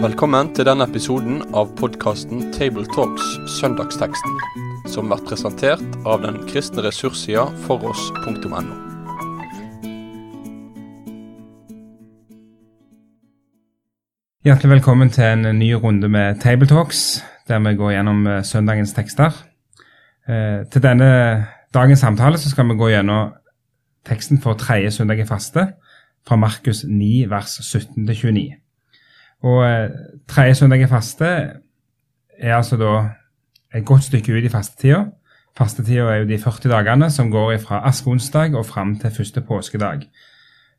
Velkommen til denne episoden av podkasten Tabletalks Søndagsteksten, som blir presentert av den kristne ressurssida foross.no. Hjertelig velkommen til en ny runde med Tabletalks, der vi går gjennom eh, søndagens tekster. Eh, til denne dagens samtale skal vi gå gjennom teksten for tredje søndag i faste, fra Markus 9, vers 17-29. Og eh, tredje søndag i faste er altså da et godt stykke ut i fastetida. Fastetida er jo de 40 dagene som går fra askeonsdag og fram til første påskedag.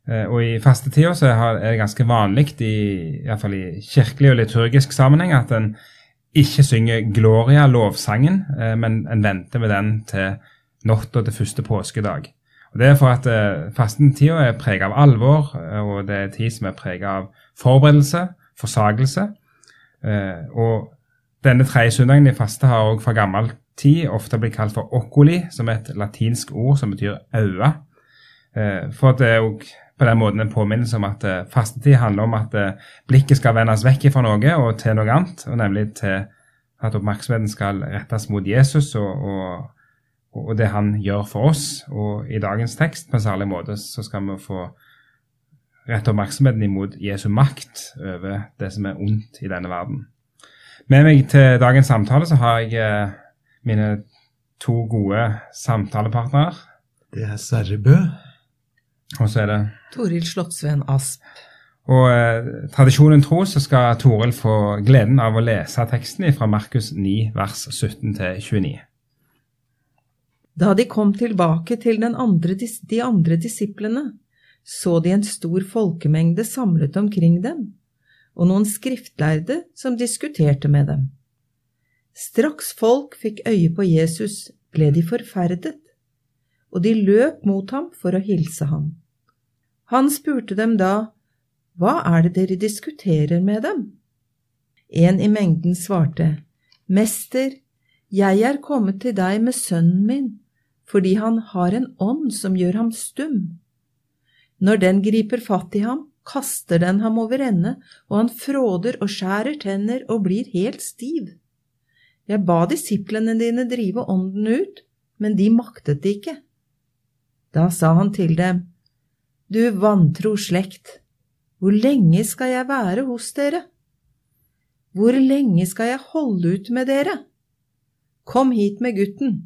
Eh, og I fastetida er det ganske vanlig, i, i, hvert fall i kirkelig og liturgisk sammenheng, at en ikke synger Gloria, lovsangen, eh, men en venter med den til natta til første påskedag. Og Det er for at eh, fastentida er preget av alvor, og det er tid som er preget av forberedelse, forsakelse. Og denne tredje søndagen i faste har også fra gammel tid ofte blitt kalt for occoli, som er et latinsk ord som betyr øye. For det er også på den måten en påminnelse om at eh, fastetid handler om at uh, blikket skal vendes vekk fra noe og til noe annet, og nemlig til at oppmerksomheten skal rettes mot Jesus og, og, og, det han gjør for oss. Og i dagens tekst på en særlig måte så skal vi få rette oppmerksomheten imot Jesu makt over det som er ondt i denne verden. Med meg til dagens samtale så har jeg uh, mine to gode samtalepartnere. Det er Sverre Bø. Og så er det Toril Slottsveen Asp. Og eh, tradisjonen tro så skal Toril få gleden av å lese teksten fra Markus 9, vers 17-29. Da de kom tilbake til andre, de andre disiplene, så de en stor folkemengde samlet omkring dem, og noen skriftlærde som diskuterte med dem. Straks folk fikk øye på Jesus, ble de forferdet, og de løp mot ham for å hilse ham. Han spurte dem da, Hva er det dere diskuterer med dem? En i mengden svarte, Mester, jeg er kommet til deg med sønnen min, fordi han har en ånd som gjør ham stum. Når den griper fatt i ham, kaster den ham over ende, og han fråder og skjærer tenner og blir helt stiv. Jeg ba disiplene dine drive ånden ut, men de maktet det ikke. Da sa han til dem, du vantro slekt, hvor lenge skal jeg være hos dere? Hvor lenge skal jeg holde ut med dere? Kom hit med gutten.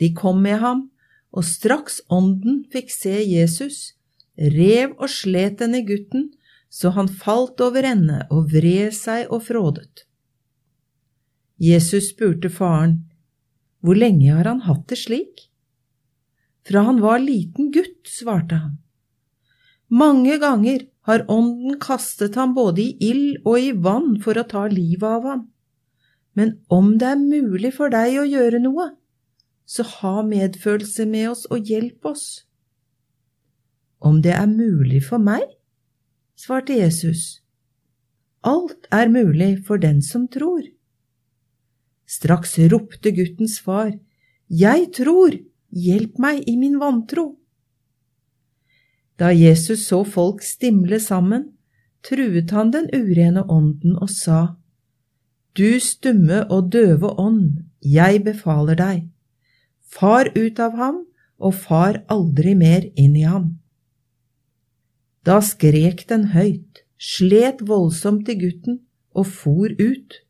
De kom med ham, og straks ånden fikk se Jesus, rev og slet denne gutten, så han falt over ende og vred seg og frådet. Jesus spurte faren, Hvor lenge har han hatt det slik? Fra han var liten gutt, svarte han. Mange ganger har ånden kastet ham både i ild og i vann for å ta livet av ham. Men om det er mulig for deg å gjøre noe, så ha medfølelse med oss og hjelp oss. Om det er mulig for meg? svarte Jesus. Alt er mulig for den som tror. Straks ropte guttens far, Jeg tror! Hjelp meg i min vantro. Da Jesus så folk stimle sammen, truet han den urene ånden og sa, Du stumme og døve ånd, jeg befaler deg, far ut av ham og far aldri mer inn i ham. Da skrek den høyt, slet voldsomt til gutten og for ut.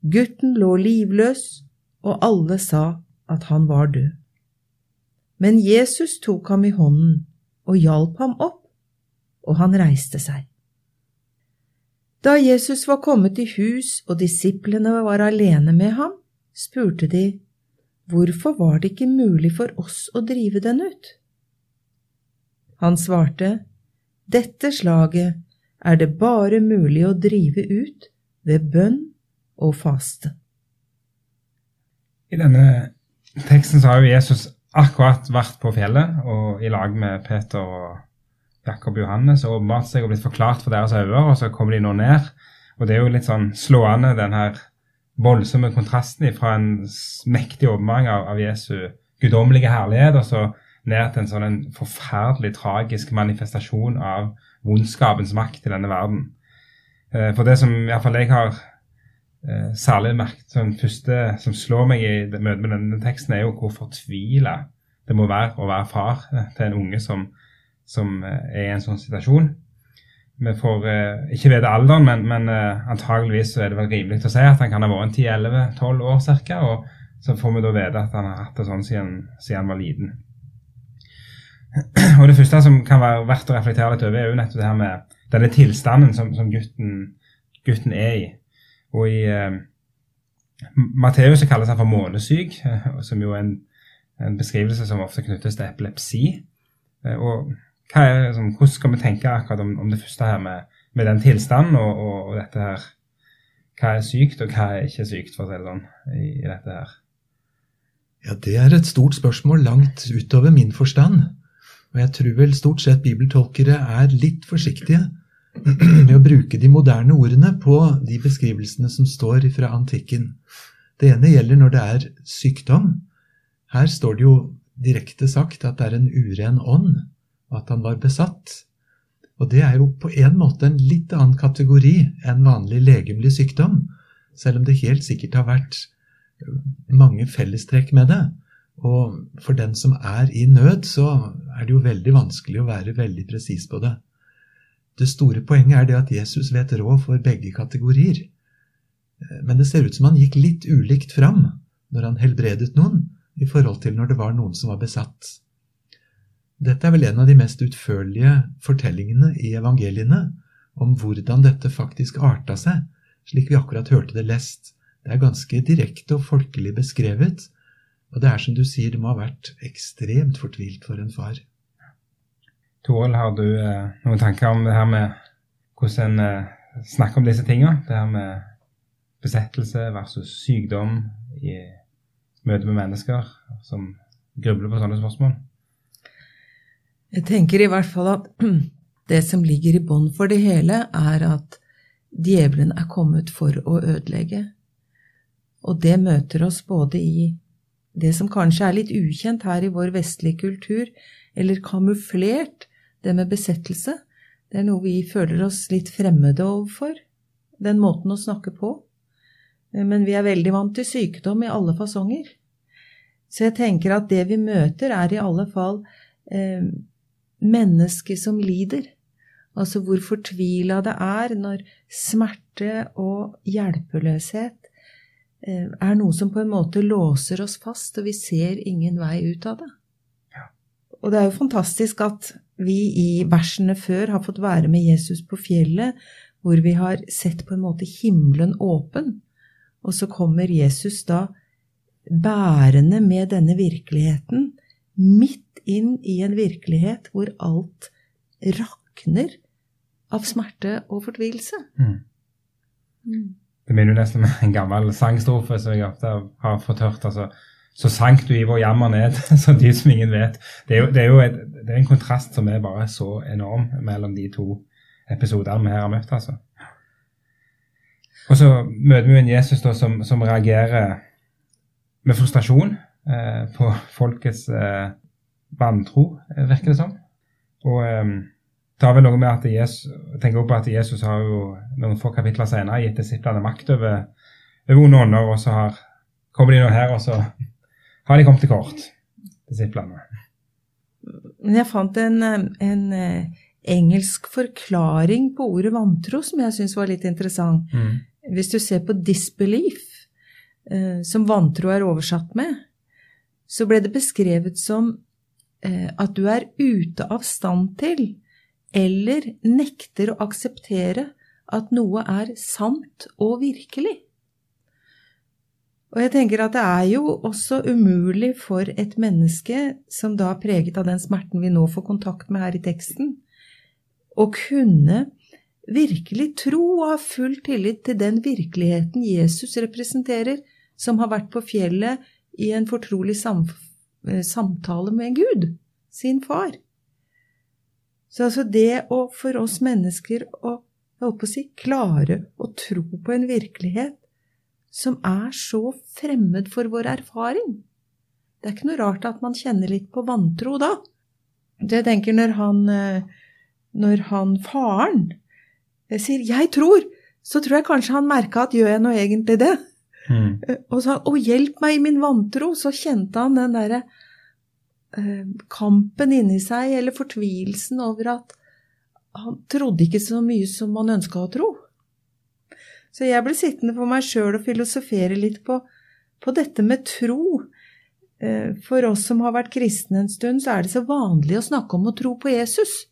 Gutten lå livløs, og alle sa at han var død. Men Jesus tok ham i hånden og hjalp ham opp, og han reiste seg. Da Jesus var kommet i hus og disiplene var alene med ham, spurte de, Hvorfor var det ikke mulig for oss å drive den ut? Han svarte, Dette slaget er det bare mulig å drive ut ved bønn og faste. I denne teksten så har jo Jesus akkurat vært på fjellet og i lag med Peter og Jakob og Johannes og åpenbart seg og blitt forklart for deres øyne, og så kommer de nå ned. Og det er jo litt sånn slående, den her voldsomme kontrasten fra en mektig åpenbaring av, av Jesu guddommelige herlighet, og så ned til en sånn en forferdelig tragisk manifestasjon av vondskapens makt i denne verden. Eh, for det som iallfall jeg har eh, særlig merket som første som slår meg i møte med denne teksten, er jo hvor fortvila det må være å være far til en unge som, som er i en sånn situasjon. Vi får uh, ikke vite alderen, men, men uh, antageligvis så er det vel rimelig å si at han kan ha vært 10-11-12 år ca. Og så får vi da vite at han har hatt det sånn siden, siden han var liten. Og Det første som kan være verdt å reflektere litt over, er jo nettopp det her med denne tilstanden som, som gutten, gutten, er i. Og i uh, Matteus kalles han for månesyk, som jo er en, en beskrivelse som ofte knyttes til epilepsi. og er, liksom, hvordan skal vi tenke akkurat om, om det første her med, med den tilstanden og, og, og, dette her? Hva er sykt, og hva er ikke sykt, for å si det sånn, i, i dette her? Ja, Det er et stort spørsmål langt utover min forstand. Og jeg tror vel stort sett bibeltolkere er litt forsiktige med å bruke de moderne ordene på de beskrivelsene som står fra antikken. Det ene gjelder når det er sykdom. Her står det jo direkte sagt at det er en uren ånd at han var besatt. Og det er jo på en måte en litt annen kategori enn vanlig legemlig sykdom, selv om det helt sikkert har vært mange fellestrekk med det. Og for den som er i nød, så er det jo veldig vanskelig å være veldig presis på det. Det store poenget er det at Jesus vet råd for begge kategorier. Men det ser ut som han gikk litt ulikt fram når han helbredet noen, i forhold til når det var noen som var besatt. Dette er vel en av de mest utførlige fortellingene i evangeliene om hvordan dette faktisk arta seg, slik vi akkurat hørte det lest. Det er ganske direkte og folkelig beskrevet, og det er som du sier, det må ha vært ekstremt fortvilt for en far. Toril, har du eh, noen tanker om det her med hvordan en eh, snakker om disse tingene? Det her med besettelse versus sykdom i møte med mennesker som grubler på sånne spørsmål? Jeg tenker i hvert fall at det som ligger i bånn for det hele, er at djevelen er kommet for å ødelegge. Og det møter oss både i det som kanskje er litt ukjent her i vår vestlige kultur, eller kamuflert, det med besettelse. Det er noe vi føler oss litt fremmede overfor, den måten å snakke på. Men vi er veldig vant til sykdom i alle fasonger. Så jeg tenker at det vi møter, er i alle fall eh, menneske som lider. Altså hvor fortvila det er når smerte og hjelpeløshet eh, er noe som på en måte låser oss fast, og vi ser ingen vei ut av det. Ja. Og det er jo fantastisk at vi i versene før har fått være med Jesus på fjellet, hvor vi har sett på en måte himmelen åpen, og så kommer Jesus da bærende med denne virkeligheten midt inn i en virkelighet hvor alt rakner av smerte og fortvilelse. Mm. Mm. Det minner jo nesten om en gammel sangstrofe som jeg ofte har fått hørt. altså så sank du i vår jammer ned, så de som ingen vet. Det er jo, det er jo et, det er en kontrast som er bare så enorm mellom de to episodene vi her har møtt. altså. Og så møter vi en Jesus da, som, som reagerer med frustrasjon på folkets eh, vantro, eh, virker det som. Og um, det har vel noe med at Jesus, jeg tenker også på at Jesus har jo noen få kapitler senere gitt disiplene makt over, over onde ånder, og så har, kommer de nå her, og så har de kommet til kort, disiplene. Men jeg fant en, en engelsk forklaring på ordet vantro som jeg syns var litt interessant. Mm. Hvis du ser på 'disbelief', som vantro er oversatt med, så ble det beskrevet som Eh, at du er ute av stand til eller nekter å akseptere at noe er sant og virkelig. Og jeg tenker at det er jo også umulig for et menneske som da er preget av den smerten vi nå får kontakt med her i teksten, å kunne virkelig tro og ha full tillit til den virkeligheten Jesus representerer, som har vært på fjellet i en fortrolig samfunn Eh, samtale med Gud, sin far. Så altså det å for oss mennesker å, å si, klare å tro på en virkelighet som er så fremmed for vår erfaring, Det er ikke noe rart at man kjenner litt på vantro da. Det jeg tenker når han, eh, når han faren eh, sier 'jeg tror', så tror jeg kanskje han merka at gjør jeg nå egentlig det? Mm. Eh, Og sa 'Å, hjelp meg i min vantro', så kjente han den derre eh, kampen inni seg, eller fortvilelsen over at han trodde ikke så mye som han ønska å tro. Så jeg ble sittende for meg sjøl og filosofere litt på, på dette med tro. Eh, For oss som har vært kristne en stund, så er det så vanlig å snakke om å tro på Jesus.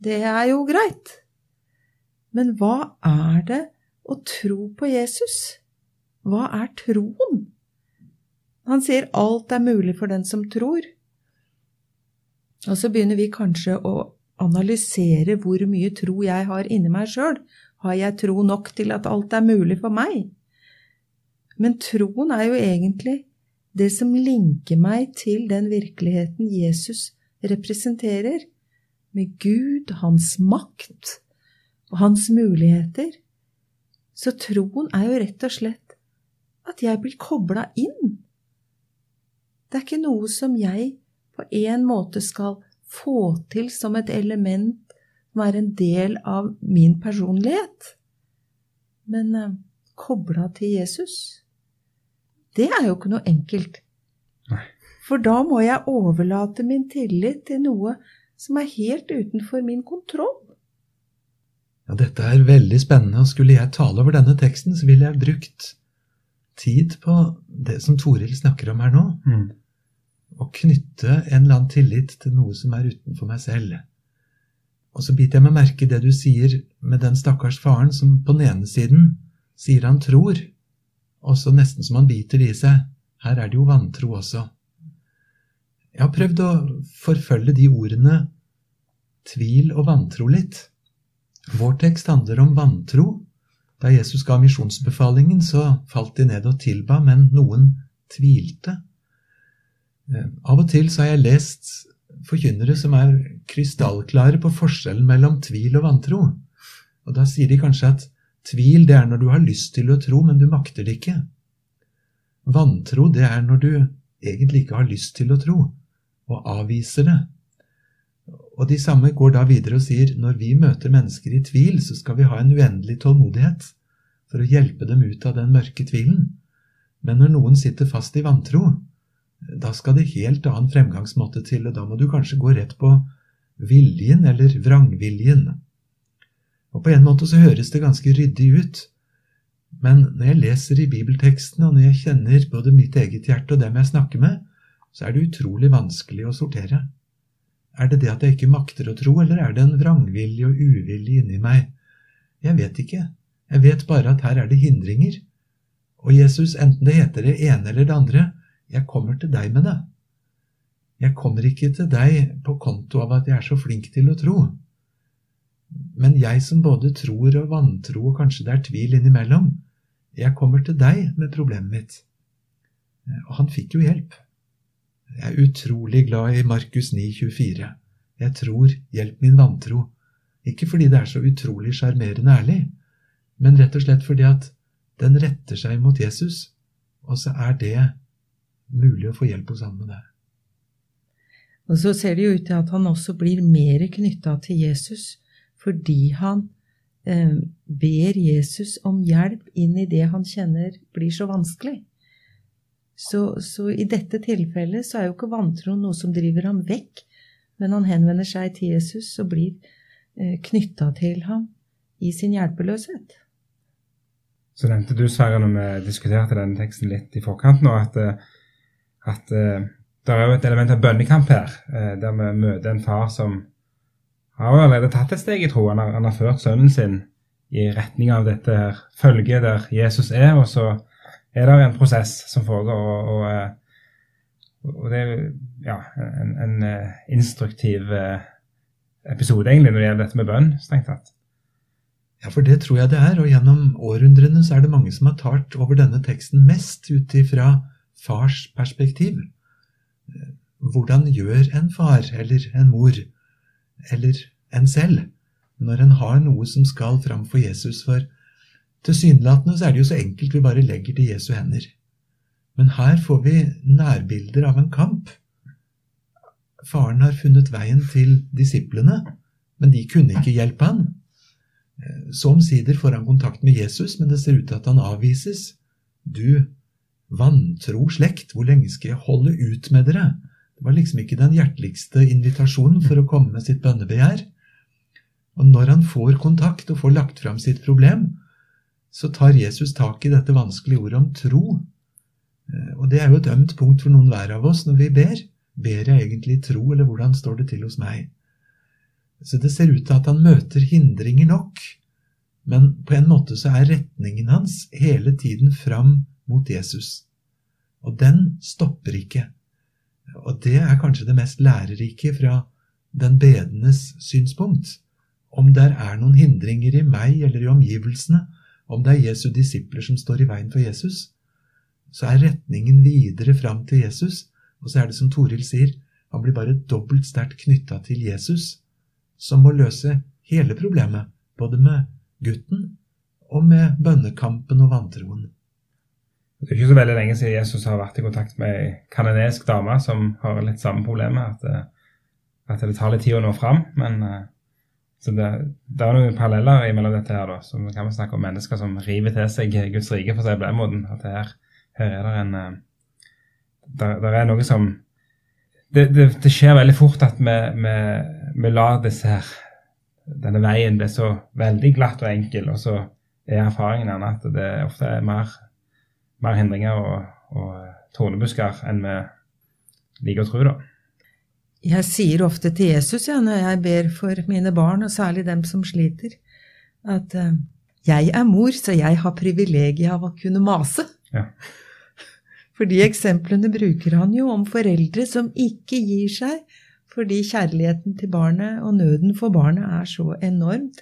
Det er jo greit. Men hva er det å tro på Jesus? Hva er troen? Han sier alt er mulig for den som tror. Og så begynner vi kanskje å analysere hvor mye tro jeg har inni meg sjøl. Har jeg tro nok til at alt er mulig for meg? Men troen er jo egentlig det som linker meg til den virkeligheten Jesus representerer, med Gud, hans makt og hans muligheter. Så troen er jo rett og slett at jeg blir kobla inn. Det er ikke noe som jeg på en måte skal få til som et element som er en del av min personlighet, men uh, kobla til Jesus. Det er jo ikke noe enkelt. Nei. For da må jeg overlate min tillit til noe som er helt utenfor min kontroll. Ja, dette er veldig spennende, og skulle jeg tale over denne teksten, så ville jeg brukt tid på det som Toril snakker om her nå. Mm. Å knytte en eller annen tillit til noe som er utenfor meg selv. Og så biter jeg meg merke i det du sier med den stakkars faren som på den ene siden sier han tror, og så nesten som han biter det i seg. Her er det jo vantro også. Jeg har prøvd å forfølge de ordene tvil og vantro litt. Vår tekst handler om vantro. Da Jesus ga misjonsbefalingen, så falt de ned og tilba, men noen tvilte. Eh, Av og til så har jeg lest forkynnere som er krystallklare på forskjellen mellom tvil og vantro. Og da sier de kanskje at tvil det er når du har lyst til å tro, men du makter det ikke. Vantro det er når du egentlig ikke har lyst til å tro, og avviser det. Og de samme går da videre og sier når vi møter mennesker i tvil, så skal vi ha en uendelig tålmodighet for å hjelpe dem ut av den mørke tvilen. Men når noen sitter fast i vantro, da skal det helt annen fremgangsmåte til, og da må du kanskje gå rett på viljen eller vrangviljen. Og på en måte så høres det ganske ryddig ut, men når jeg leser i bibelteksten, og når jeg kjenner både mitt eget hjerte og dem jeg snakker med, så er det utrolig vanskelig å sortere. Er det det at jeg ikke makter å tro, eller er det en vrangvilje og uvilje inni meg? Jeg vet ikke. Jeg vet bare at her er det hindringer. Og Jesus, enten det heter det ene eller det andre, jeg kommer til deg med det. Jeg kommer ikke til deg på konto av at jeg er så flink til å tro. Men jeg som både tror og vantro, og kanskje det er tvil innimellom, jeg kommer til deg med problemet mitt. Og han fikk jo hjelp. Jeg er utrolig glad i Markus 9,24. Jeg tror, hjelp min vantro. Ikke fordi det er så utrolig sjarmerende ærlig, men rett og slett fordi at den retter seg mot Jesus, og så er det mulig å få hjelp hos han med det. Og så ser det jo ut til at han også blir mer knytta til Jesus fordi han eh, ber Jesus om hjelp inn i det han kjenner blir så vanskelig. Så, så i dette tilfellet så er jo ikke vantro noe som driver ham vekk, men han henvender seg til Jesus og blir eh, knytta til ham i sin hjelpeløshet. Så nevnte du, Sverre, når vi diskuterte denne teksten litt i forkant nå, at, eh, at eh, det er jo et element av bønnekamp her, der vi møter en far som har allerede tatt et steg i tro. Han har, han har ført sønnen sin i retning av dette her følget der Jesus er, og så er det en prosess som foregår. Og, og, eh, og det er ja, en, en eh, instruktiv eh, episode egentlig når det gjelder dette med bønn, strengt tatt. Ja, for det tror jeg det er, og gjennom århundrene så er det mange som har talt over denne teksten mest ut ifra fars perspektiv. Hvordan gjør en far eller en mor eller en selv når en har noe som skal fram for Jesus? For tilsynelatende er det jo så enkelt vi bare legger til Jesu hender. Men her får vi nærbilder av en kamp. Faren har funnet veien til disiplene, men de kunne ikke hjelpe han. Så omsider får han kontakt med Jesus, men det ser ut til at han avvises. Du vantro slekt, hvor lenge skal jeg holde ut med dere? Det var liksom ikke den hjerteligste invitasjonen for å komme med sitt bønnebegjær. Og når han får kontakt og får lagt fram sitt problem, så tar Jesus tak i dette vanskelige ordet om tro. Eh, og det er jo et ømt punkt for noen hver av oss når vi ber. Ber jeg egentlig tro, eller hvordan står det til hos meg? Så det ser ut til at han møter hindringer nok, men på en måte så er retningen hans hele tiden fram mot Jesus. Og den stopper ikke. Og det er kanskje det mest lærerike fra den bedendes synspunkt. Om der er noen hindringer i meg eller i omgivelsene, om det er Jesu disipler som står i veien for Jesus, så er retningen videre fram til Jesus, og så er det som Toril sier, han blir bare dobbelt sterkt knytta til Jesus, som må løse hele problemet, både med gutten og med bønnekampen og vantroen. Det er ikke så veldig lenge siden Jesus har vært i kontakt med ei kananesk dame som har litt samme problemet, at, eh, at det tar litt tid å nå fram. Men eh, så det, det, er noen paralleller mellom dette her, da. Så kan vi snakke om mennesker som river til seg Guds rike, for å si på den måten. At her, her er det en eh, der, er noe som det, det, det, skjer veldig fort at vi, vi, vi lar disse her denne veien bli så veldig glatt og enkel, og så er erfaringen gjerne at det ofte er mer mer hindringer og, og tornebusker enn vi liker å tro, da. Jeg sier ofte til Jesus ja, når jeg ber for mine barn, og særlig dem som sliter, at uh, jeg er mor, så jeg har privilegiet av å kunne mase. Ja. For de eksemplene bruker han jo om foreldre som ikke gir seg fordi kjærligheten til barnet og nøden for barnet er så enormt.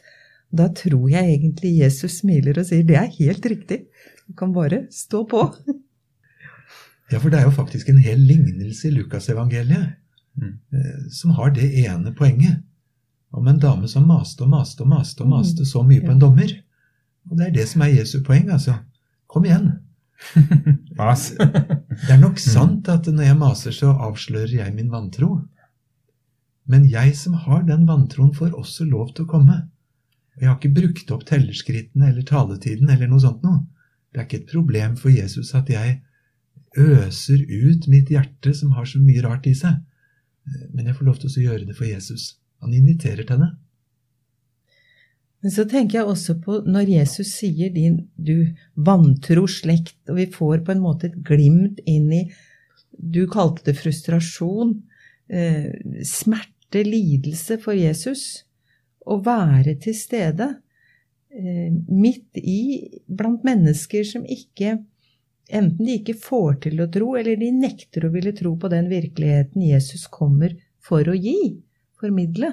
Da tror jeg egentlig Jesus smiler og sier det er helt riktig. Du kan bare stå på. ja, for det er jo faktisk en hel lignelse i Lukasevangeliet mm. Eh, som har det ene poenget. Om en dame som maste og maste og maste og maste mm. så mye på en dommer. Og det er det som er Jesu poeng, altså. Kom igjen. Mas. det er nok sant at når jeg maser, så avslører jeg min vantro. Men jeg som har den vantroen, får også lov til å komme. Jeg har ikke brukt opp tellerskrittene eller taletiden eller noe sånt noe. Det er ikke et problem for Jesus at jeg øser ut mitt hjerte som har så mye rart i seg. Men jeg får lov til å gjøre det for Jesus. Han inviterer til det. Men så tenker jeg også på når Jesus sier din, du vantro slekt, og vi får på en måte et glimt inn i Du kalte det frustrasjon, eh, smerte, lidelse for Jesus. Å være til stede. Eh, midt i blant mennesker som ikke Enten de ikke får til å tro, eller de nekter å ville tro på den virkeligheten Jesus kommer for å gi, formidle.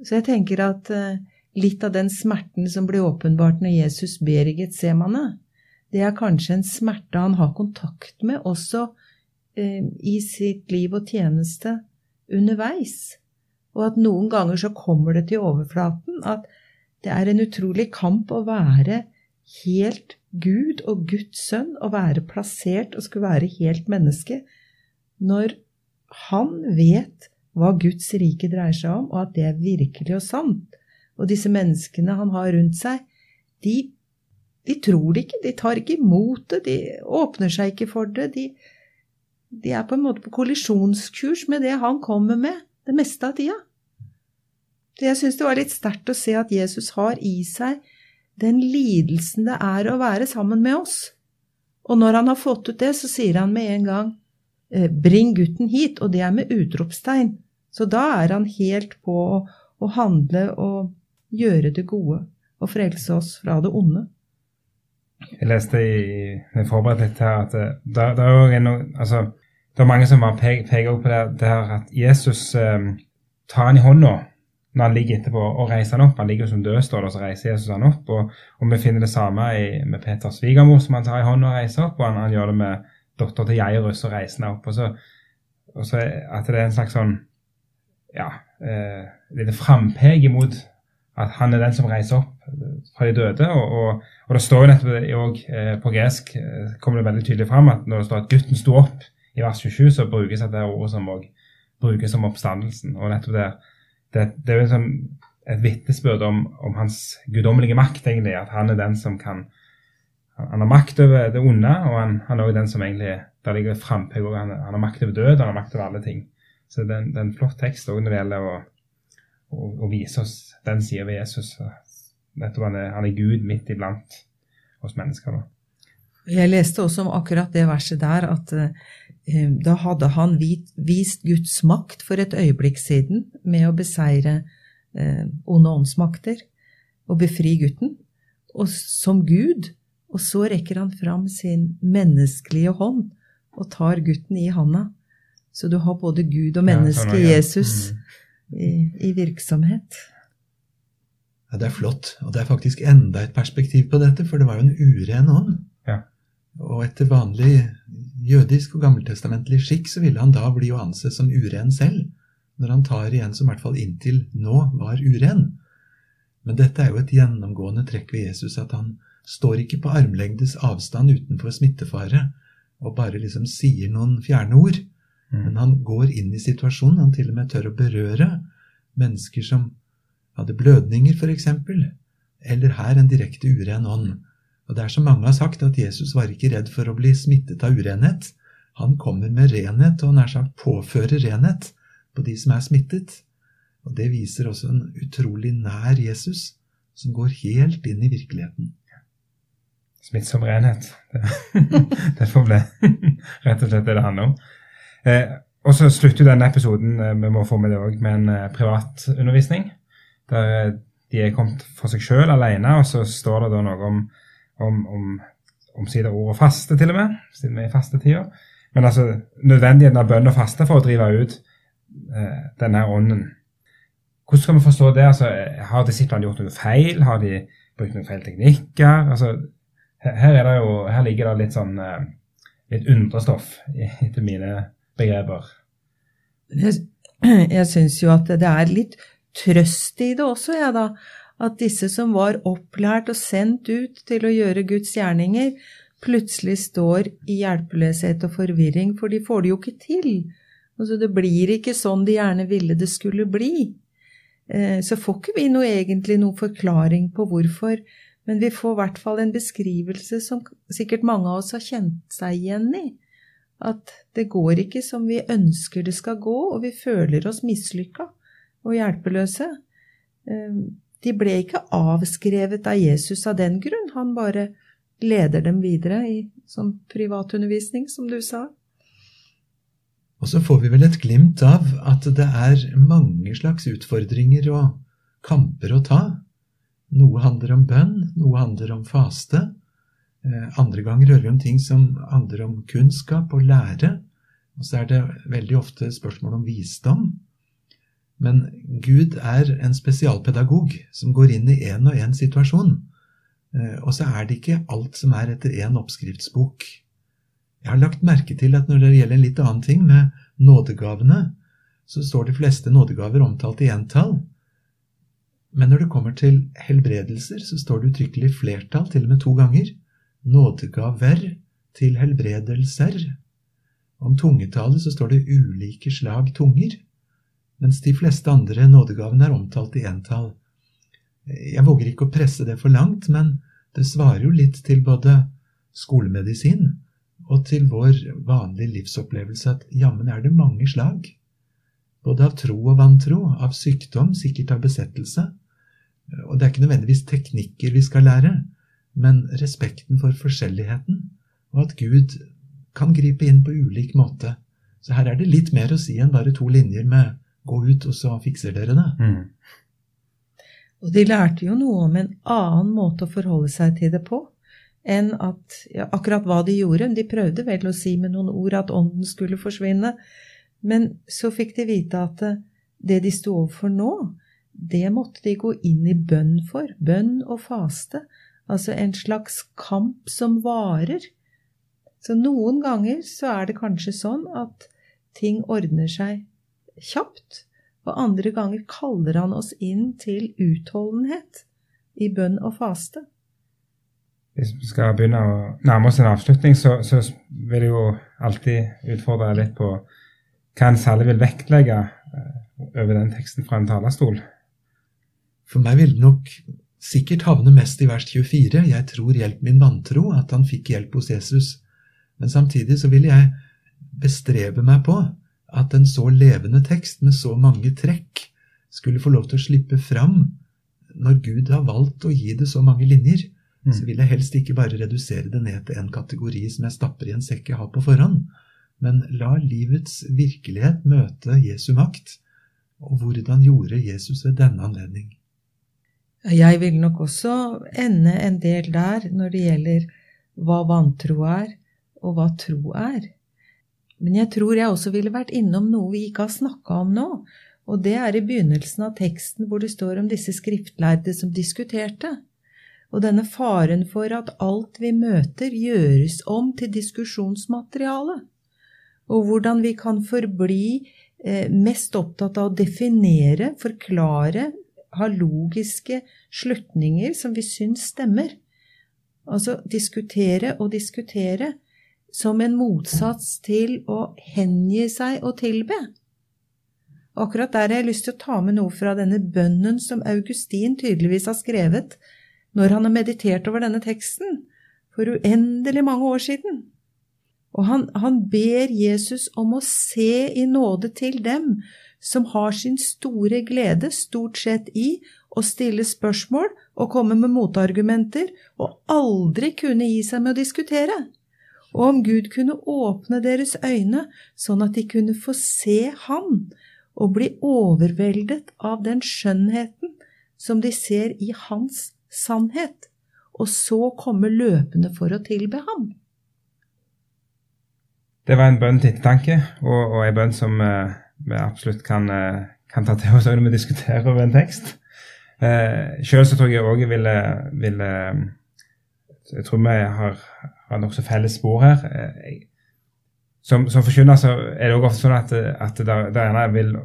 Så jeg tenker at eh, litt av den smerten som blir åpenbart når Jesus ber i Getsemane, det er kanskje en smerte han har kontakt med også eh, i sitt liv og tjeneste underveis. Og at noen ganger så kommer det til overflaten at det er en utrolig kamp å være helt Gud og Guds sønn, å være plassert og skulle være helt menneske, når han vet hva Guds rike dreier seg om, og at det er virkelig og sant. Og disse menneskene han har rundt seg, de, de tror det ikke, de tar ikke imot det, de åpner seg ikke for det. De, de er på en måte på kollisjonskurs med det han kommer med, det meste av tida. Jeg syns det var litt sterkt å se at Jesus har i seg den lidelsen det er å være sammen med oss. Og når han har fått ut det, så sier han med en gang eh, 'bring gutten hit', og det er med utropstegn. Så da er han helt på å, å handle og gjøre det gode og frelse oss fra det onde. Jeg leste i jeg forberedte litt her at eh, det, det, er en, altså, det er mange som peker på det, det her at Jesus eh, tar han i hånda når han ligger etterpå, og reiser han opp. Han ligger som død, står det, og så reiser Jesus han opp. Og, og vi finner det samme i, med Peters svigermor, som han tar i hånda og reiser opp. Og han, han gjør det med dattera til Jairus og reiser henne opp. Og så, og så at det er en slags sånn ja, eh, lite frampek imot at han er den som reiser opp fra de døde. Og, og, og det står jo nettopp òg eh, på gresk eh, kommer det veldig tydelig fram at når det står at gutten sto opp i vers 27, så brukes dette ordet som òg brukes som oppstandelsen. Og nettopp det, det, det er sånn, et vitnesbyrd om, om, hans guddommelige makt, egentlig. At han er den som kan Han har makt over det onde, og han, han er også den som egentlig Der ligger frampek òg. Han, han, har makt over død, han har makt over alle ting. Så det er en flott tekst òg når det gjelder å, å, å, vise oss den sida ved Jesus. Nettopp han er, han er Gud midt iblant oss mennesker. da. Jeg leste også om akkurat det verset der, at eh, da hadde han vist Guds makt for et øyeblikk siden med å beseire eh, onde åndsmakter og befri gutten, og som Gud. Og så rekker han fram sin menneskelige hånd og tar gutten i handa. Så du har både Gud og mennesket ja, Jesus mm. i, i, virksomhet. Ja, Det er flott. Og det er faktisk enda et perspektiv på dette, for det var jo en uren ånd. Ja. Og etter vanlig jødisk og gammeltestamentlig skikk så ville han da bli å anse som uren selv, når han tar igjen som i hvert fall inntil nå var uren. Men dette er jo et gjennomgående trekk ved Jesus, at han står ikke på armlengdes avstand utenfor smittefare og bare liksom sier noen fjerne ord. Mm. Men han går inn i situasjonen. Han til og med tør å berøre mennesker som hadde blødninger, f.eks. Eller her en direkte uren ånd. Og det er som mange har sagt, at Jesus var ikke redd for å bli smittet av urenhet. Han kommer med renhet, og nær sagt påfører renhet på de som er smittet. Og det viser også en utrolig nær Jesus, som går helt inn i virkeligheten. Smittsom renhet. Får bli rett og slett det det handler om. Eh, og så slutter denne episoden eh, vi må få med det også, med en privat privatundervisning. Der eh, de er kommet for seg sjøl alene, og så står det da noe om, om, om omsider ordet faste, til og med, siden vi er i fastetida. Men altså nødvendigheten av bønn og faste for å drive ut eh, denne ånden. Hvordan skal vi forstå det? Altså, har disiplene gjort noe feil? Har de brukt noen feil teknikker? Altså, her, det jo, her ligger det litt sånn eh, litt undrestoff etter mine begreper. Jeg, jeg syns jo at det er litt trøst i det også, jeg, ja, da. At disse som var opplært og sendt ut til å gjøre Guds gjerninger, plutselig står i hjelpeløshet og forvirring, for de får det jo ikke til. Altså, det blir ikke sånn de gjerne ville det skulle bli. Eh, så får ikke vi noe, egentlig noen forklaring på hvorfor, men vi får i hvert fall en beskrivelse som sikkert mange av oss har kjent seg igjen i at det går ikke som vi ønsker det skal gå, og vi føler oss mislykka og hjelpeløse. De ble ikke avskrevet av Jesus av den grunn, han bare leder dem videre i som privatundervisning, som du sa. Og så får vi vel et glimt av at det er mange slags utfordringer og kamper å ta. Noe handler om bønn, noe handler om faste, Eh, andre ganger hører vi om ting som handler om kunnskap og lære. Og så er det veldig ofte spørsmål om visdom. Men Gud er en spesialpedagog som går inn i én og én situasjon. Eh, og så er det ikke alt som er etter én oppskriftsbok. Jeg har lagt merke til at når det gjelder en litt annen ting, med nådegavene, så står de fleste nådegaver omtalt i entall. Men når det kommer til helbredelser, så står det uttrykkelig flertall, til og med to ganger nådegaver til helbredelser. Om tungetallet så står det ulike slag tunger, mens de fleste andre nådegavene er omtalt i entall. Jeg våger ikke å presse det for langt, men det svarer jo litt til både skolemedisin og til vår vanlige livsopplevelse at jammen er det mange slag. Både av tro og vantro, av sykdom, sikkert av besettelse. Og det er ikke nødvendigvis teknikker vi skal lære, men respekten for forskjelligheten, og at Gud kan gripe inn på ulik måte. Så her er det litt mer å si enn bare to linjer med 'gå ut, og så fikser dere det'. Mm. Og de lærte jo noe om en annen måte å forholde seg til det på enn at ja, akkurat hva de gjorde. De prøvde vel å si med noen ord at ånden skulle forsvinne, men så fikk de vite at det de sto overfor nå, det måtte de gå inn i bønn for. Bønn og faste. Altså en slags kamp som varer. Så noen ganger så er det kanskje sånn at ting ordner seg kjapt, og andre ganger kaller han oss inn til utholdenhet i bønn og faste. Hvis vi skal begynne å nærme oss en avslutning, så, så vil jeg jo alltid utfordre deg litt på hva en særlig vil vektlegge eh, over den teksten fra en talerstol. For meg vil det nok sikkert havne mest i vers 24. Jeg tror hjelp min vantro, at han fikk hjelp hos Jesus. Men samtidig så vil jeg bestrebe meg på at en så levende tekst med så mange trekk skulle få lov til å slippe fram når Gud har valgt å gi det så mange linjer. Mm. Så vil jeg helst ikke bare redusere det ned til en kategori som jeg stapper i en sekk jeg har på forhånd, men la livets virkelighet møte Jesu makt. Og hvordan gjorde Jesus ved denne anledning? Jeg vil nok også ende en del der når det gjelder hva vantro er, og hva tro er. Men jeg tror jeg også ville vært innom noe vi ikke har snakka om nå, og det er i begynnelsen av teksten hvor det står om disse skriftlærde som diskuterte, og denne faren for at alt vi møter, gjøres om til diskusjonsmateriale, og hvordan vi kan forbli eh, mest opptatt av å definere, forklare, ha logiske slutninger som vi syns stemmer. Altså diskutere og diskutere som en motsats til å hengi seg og tilbe. Akkurat der har jeg lyst til å ta med noe fra denne bønnen som Augustin tydeligvis har skrevet når han har meditert over denne teksten for uendelig mange år siden. Og han, han ber Jesus om å se i nåde til dem som har sin store glede stort sett i å stille spørsmål og komme med motargumenter, og aldri kunne gi seg med å diskutere og om Gud kunne åpne deres øyne sånn at de kunne få se Han og bli overveldet av den skjønnheten som de ser i Hans sannhet, og så komme løpende for å tilbe Ham. Det var en bønn til ettertanke, og, og en bønn som uh, vi absolutt kan, uh, kan, ta til oss når vi diskuterer over en tekst. Uh, Sjøl så tror jeg òg jeg ville, ville Jeg tror vi har har nokså felles spor her. Eh, som, som forkynner så er det også ofte sånn at, at det, det gjerne vil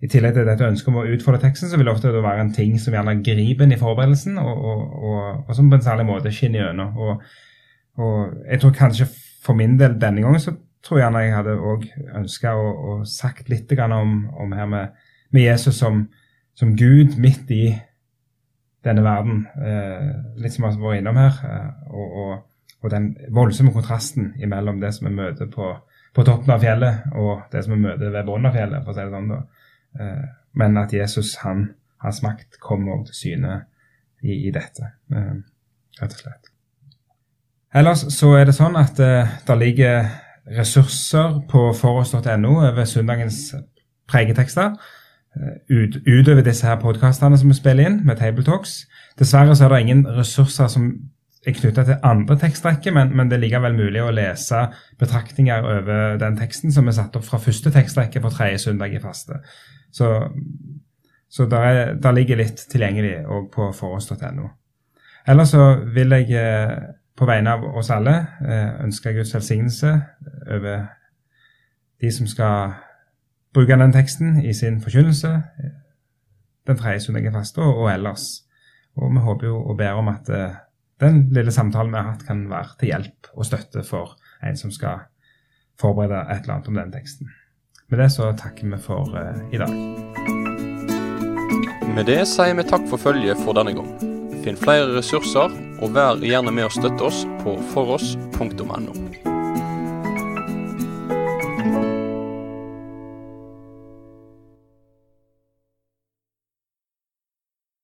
i tillegg til dette ønsket om å utfordre teksten, så vil det ofte være en ting som gjerne griper inn i forberedelsen, og, og, og, og, som på en særlig måte skinner gjennom. Og, jeg tror kanskje for min del denne gangen så tror jeg gjerne jeg hadde òg ønska å, sagt litt om, om her med, med Jesus som, som, Gud midt i denne verden. Eh, litt som vi har vært innom her. Eh, og, og den voldsomme kontrasten mellom det som vi møter på, på, toppen av fjellet, og det som vi møter ved bunnen av fjellet, for å si det sånn. da. Eh, men at Jesus, han, hans makt, kommer til syne i, i dette, eh, rett og slett. Ellers så er det sånn at eh, det ligger ressurser på foross.no over søndagens pregetekster. Ut, utover disse her podkastene som vi spiller inn med Tabletalks. Dessverre så er det ingen ressurser som er knytta til andre tekstrekker, men, men, det er likevel mulig å lese betraktninger over den teksten som er satt opp fra første tekstrekke på tredje søndag i faste. Så, så der, der, ligger litt tilgjengelig òg på forhånds.no. Ellers så vil jeg eh, på vegne av oss alle eh, ønske Guds velsignelse over de som skal bruke den teksten i sin forkynnelse eh, den tredje søndag i faste og, og ellers. Og vi håper jo og ber om at den lille samtalen vi har hatt, kan være til hjelp og støtte for en som skal forberede et eller annet om den teksten. Med det så takker vi for uh, i dag. Med det sier vi takk for følget for denne gang. Finn flere ressurser, og vær gjerne med å støtte oss på foross.no.